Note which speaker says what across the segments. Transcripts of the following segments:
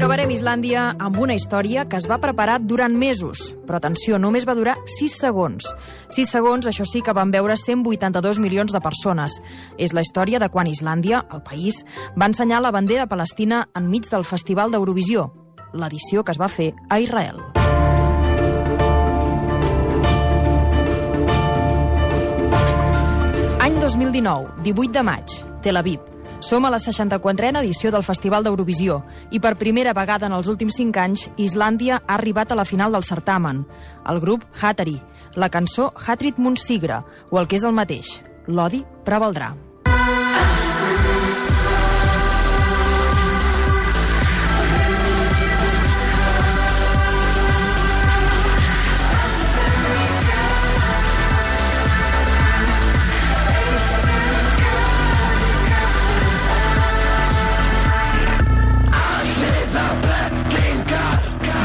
Speaker 1: Acabarem Islàndia amb una història que es va preparar durant mesos. Però atenció, només va durar 6 segons. 6 segons, això sí, que van veure 182 milions de persones. És la història de quan Islàndia, el país, va ensenyar la bandera palestina enmig del Festival d'Eurovisió, l'edició que es va fer a Israel. Any 2019, 18 de maig, Tel Aviv. Som a la 64a edició del Festival d'Eurovisió i per primera vegada en els últims 5 anys Islàndia ha arribat a la final del certamen. El grup Hattari, la cançó Hatrit Munsigra o el que és el mateix, l'odi prevaldrà.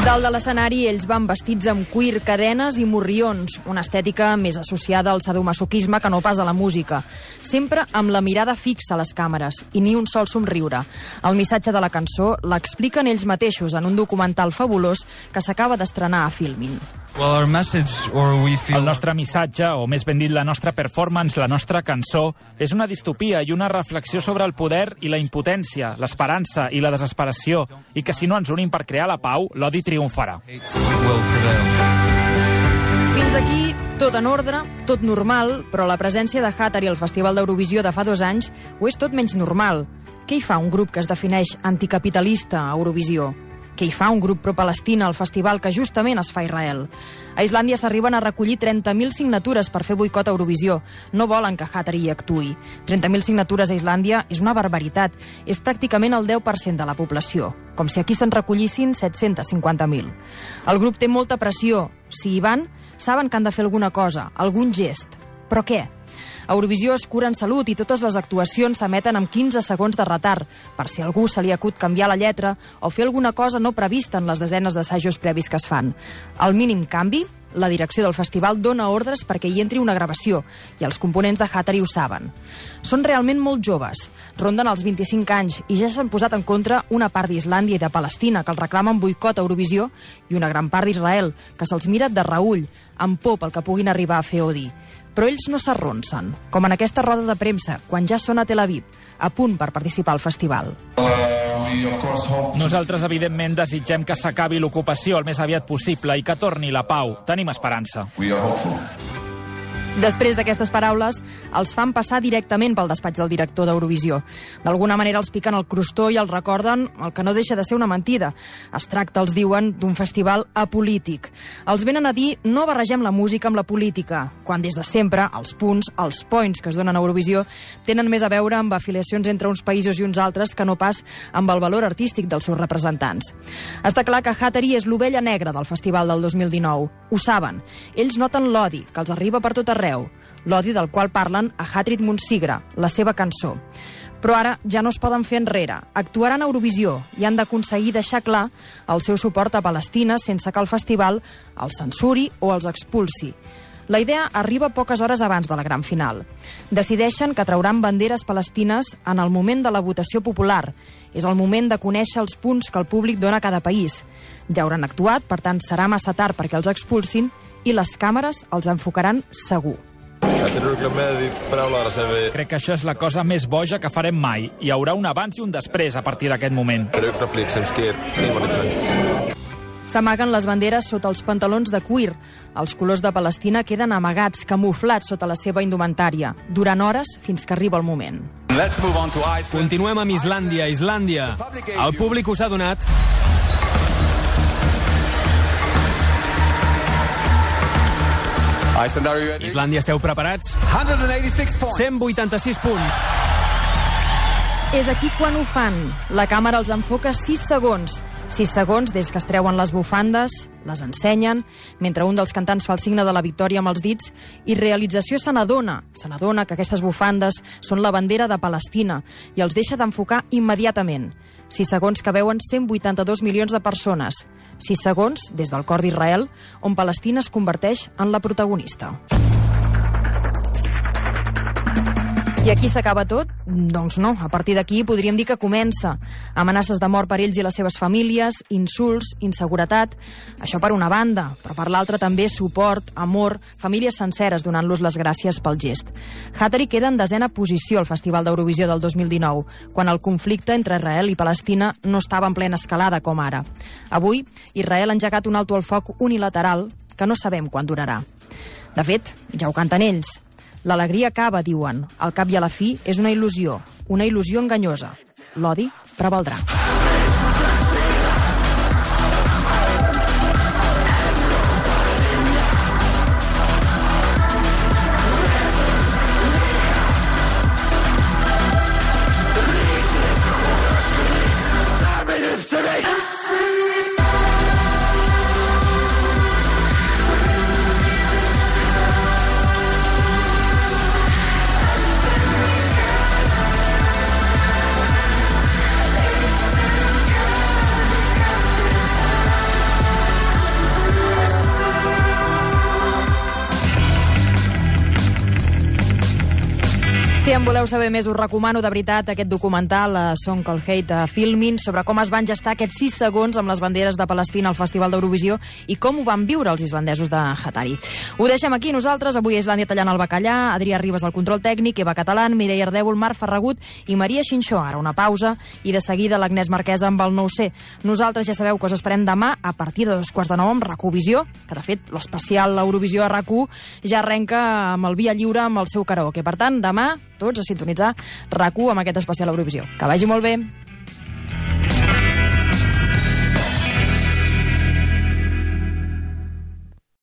Speaker 1: Dalt de l'escenari, ells van vestits amb cuir, cadenes i morrions, una estètica més associada al sadomasoquisme que no pas a la música. Sempre amb la mirada fixa a les càmeres i ni un sol somriure. El missatge de la cançó l'expliquen ells mateixos en un documental fabulós que s'acaba d'estrenar a Filmin.
Speaker 2: Well, our message, or we feel...
Speaker 3: El nostre missatge, o més ben dit la nostra performance, la nostra cançó, és una distopia i una reflexió sobre el poder i la impotència, l'esperança i la desesperació, i que si no ens unim per crear la pau, l'odi triomfarà.
Speaker 1: Fins aquí, tot en ordre, tot normal, però la presència de Hattari al Festival d'Eurovisió de fa dos anys ho és tot menys normal. Què hi fa un grup que es defineix anticapitalista a Eurovisió? Què hi fa un grup pro-Palestina al festival que justament es fa a Israel? A Islàndia s'arriben a recollir 30.000 signatures per fer boicot a Eurovisió. No volen que Hattari hi actui. 30.000 signatures a Islàndia és una barbaritat. És pràcticament el 10% de la població. Com si aquí se'n recollissin 750.000. El grup té molta pressió. Si hi van, saben que han de fer alguna cosa, algun gest. Però què? A Eurovisió es cura en salut i totes les actuacions s'emeten amb 15 segons de retard, per si algú se li acut canviar la lletra o fer alguna cosa no prevista en les desenes d'assajos previs que es fan. Al mínim canvi, la direcció del festival dona ordres perquè hi entri una gravació i els components de Hattari ho saben. Són realment molt joves, ronden els 25 anys i ja s'han posat en contra una part d'Islàndia i de Palestina que els reclamen boicot a Eurovisió i una gran part d'Israel que se'ls mira de reull, amb por pel que puguin arribar a fer o dir. Però ells no s'arronsen, com en aquesta roda de premsa, quan ja són a Tel Aviv, a punt per participar al festival.
Speaker 3: Nosaltres, evidentment, desitgem que s'acabi l'ocupació el més aviat possible i que torni la pau. Tenim esperança.
Speaker 1: Després d'aquestes paraules, els fan passar directament pel despatx del director d'Eurovisió. D'alguna manera els piquen el crostó i els recorden el que no deixa de ser una mentida. Es tracta, els diuen, d'un festival apolític. Els venen a dir no barregem la música amb la política, quan des de sempre els punts, els points que es donen a Eurovisió, tenen més a veure amb afiliacions entre uns països i uns altres que no pas amb el valor artístic dels seus representants. Està clar que Hattari és l'ovella negra del festival del 2019. Ho saben. Ells noten l'odi, que els arriba per tot arreu, l'odi del qual parlen a Hatrit Munsigra, la seva cançó. Però ara ja no es poden fer enrere. Actuaran a Eurovisió i han d'aconseguir deixar clar el seu suport a Palestina sense que el festival els censuri o els expulsi. La idea arriba poques hores abans de la gran final. Decideixen que trauran banderes palestines en el moment de la votació popular. És el moment de conèixer els punts que el públic dona a cada país. Ja hauran actuat, per tant serà massa tard perquè els expulsin i les càmeres els enfocaran segur.
Speaker 3: Crec que això és la cosa més boja que farem mai. Hi haurà un abans i un després a partir d'aquest moment.
Speaker 1: S'amaguen les banderes sota els pantalons de cuir. Els colors de Palestina queden amagats, camuflats sota la seva indumentària, durant hores fins que arriba el moment.
Speaker 4: Continuem amb Islàndia. Islàndia. El públic us ha donat Islàndia, esteu preparats? 186 punts.
Speaker 1: És aquí quan ho fan. La càmera els enfoca 6 segons 6 segons des que es treuen les bufandes, les ensenyen, mentre un dels cantants fa el signe de la victòria amb els dits, i realització se n'adona, se n'adona que aquestes bufandes són la bandera de Palestina i els deixa d'enfocar immediatament. 6 segons que veuen 182 milions de persones. 6 segons des del cor d'Israel, on Palestina es converteix en la protagonista. I aquí s'acaba tot? Doncs no. A partir d'aquí podríem dir que comença. Amenaces de mort per ells i les seves famílies, insults, inseguretat... Això per una banda, però per l'altra també suport, amor, famílies senceres donant-los les gràcies pel gest. Hattari queda en desena posició al Festival d'Eurovisió del 2019, quan el conflicte entre Israel i Palestina no estava en plena escalada com ara. Avui, Israel ha engegat un alto al foc unilateral que no sabem quan durarà. De fet, ja ho canten ells. L'alegria acaba, diuen. Al cap i a la fi és una il·lusió, una il·lusió enganyosa. L'odi prevaldrà. Si en voleu saber més, us recomano de veritat aquest documental, a Song Called Hate a Filmin, sobre com es van gestar aquests 6 segons amb les banderes de Palestina al Festival d'Eurovisió i com ho van viure els islandesos de Hatari. Ho deixem aquí nosaltres, avui Islàndia tallant el bacallà, Adrià Ribas al control tècnic, Eva Catalán, Mireia Ardèvol, Marc Ferragut i Maria Xinxó. Ara una pausa i de seguida l'Agnès Marquesa amb el nou c Nosaltres ja sabeu que us esperem demà a partir de dos quarts de nou amb Racovisió, que de fet l'especial Eurovisió a rac ja arrenca amb el Via Lliure amb el seu karaoke. Per tant, demà tots a sintonitzar rac amb aquest especial Eurovisió. Que vagi molt bé.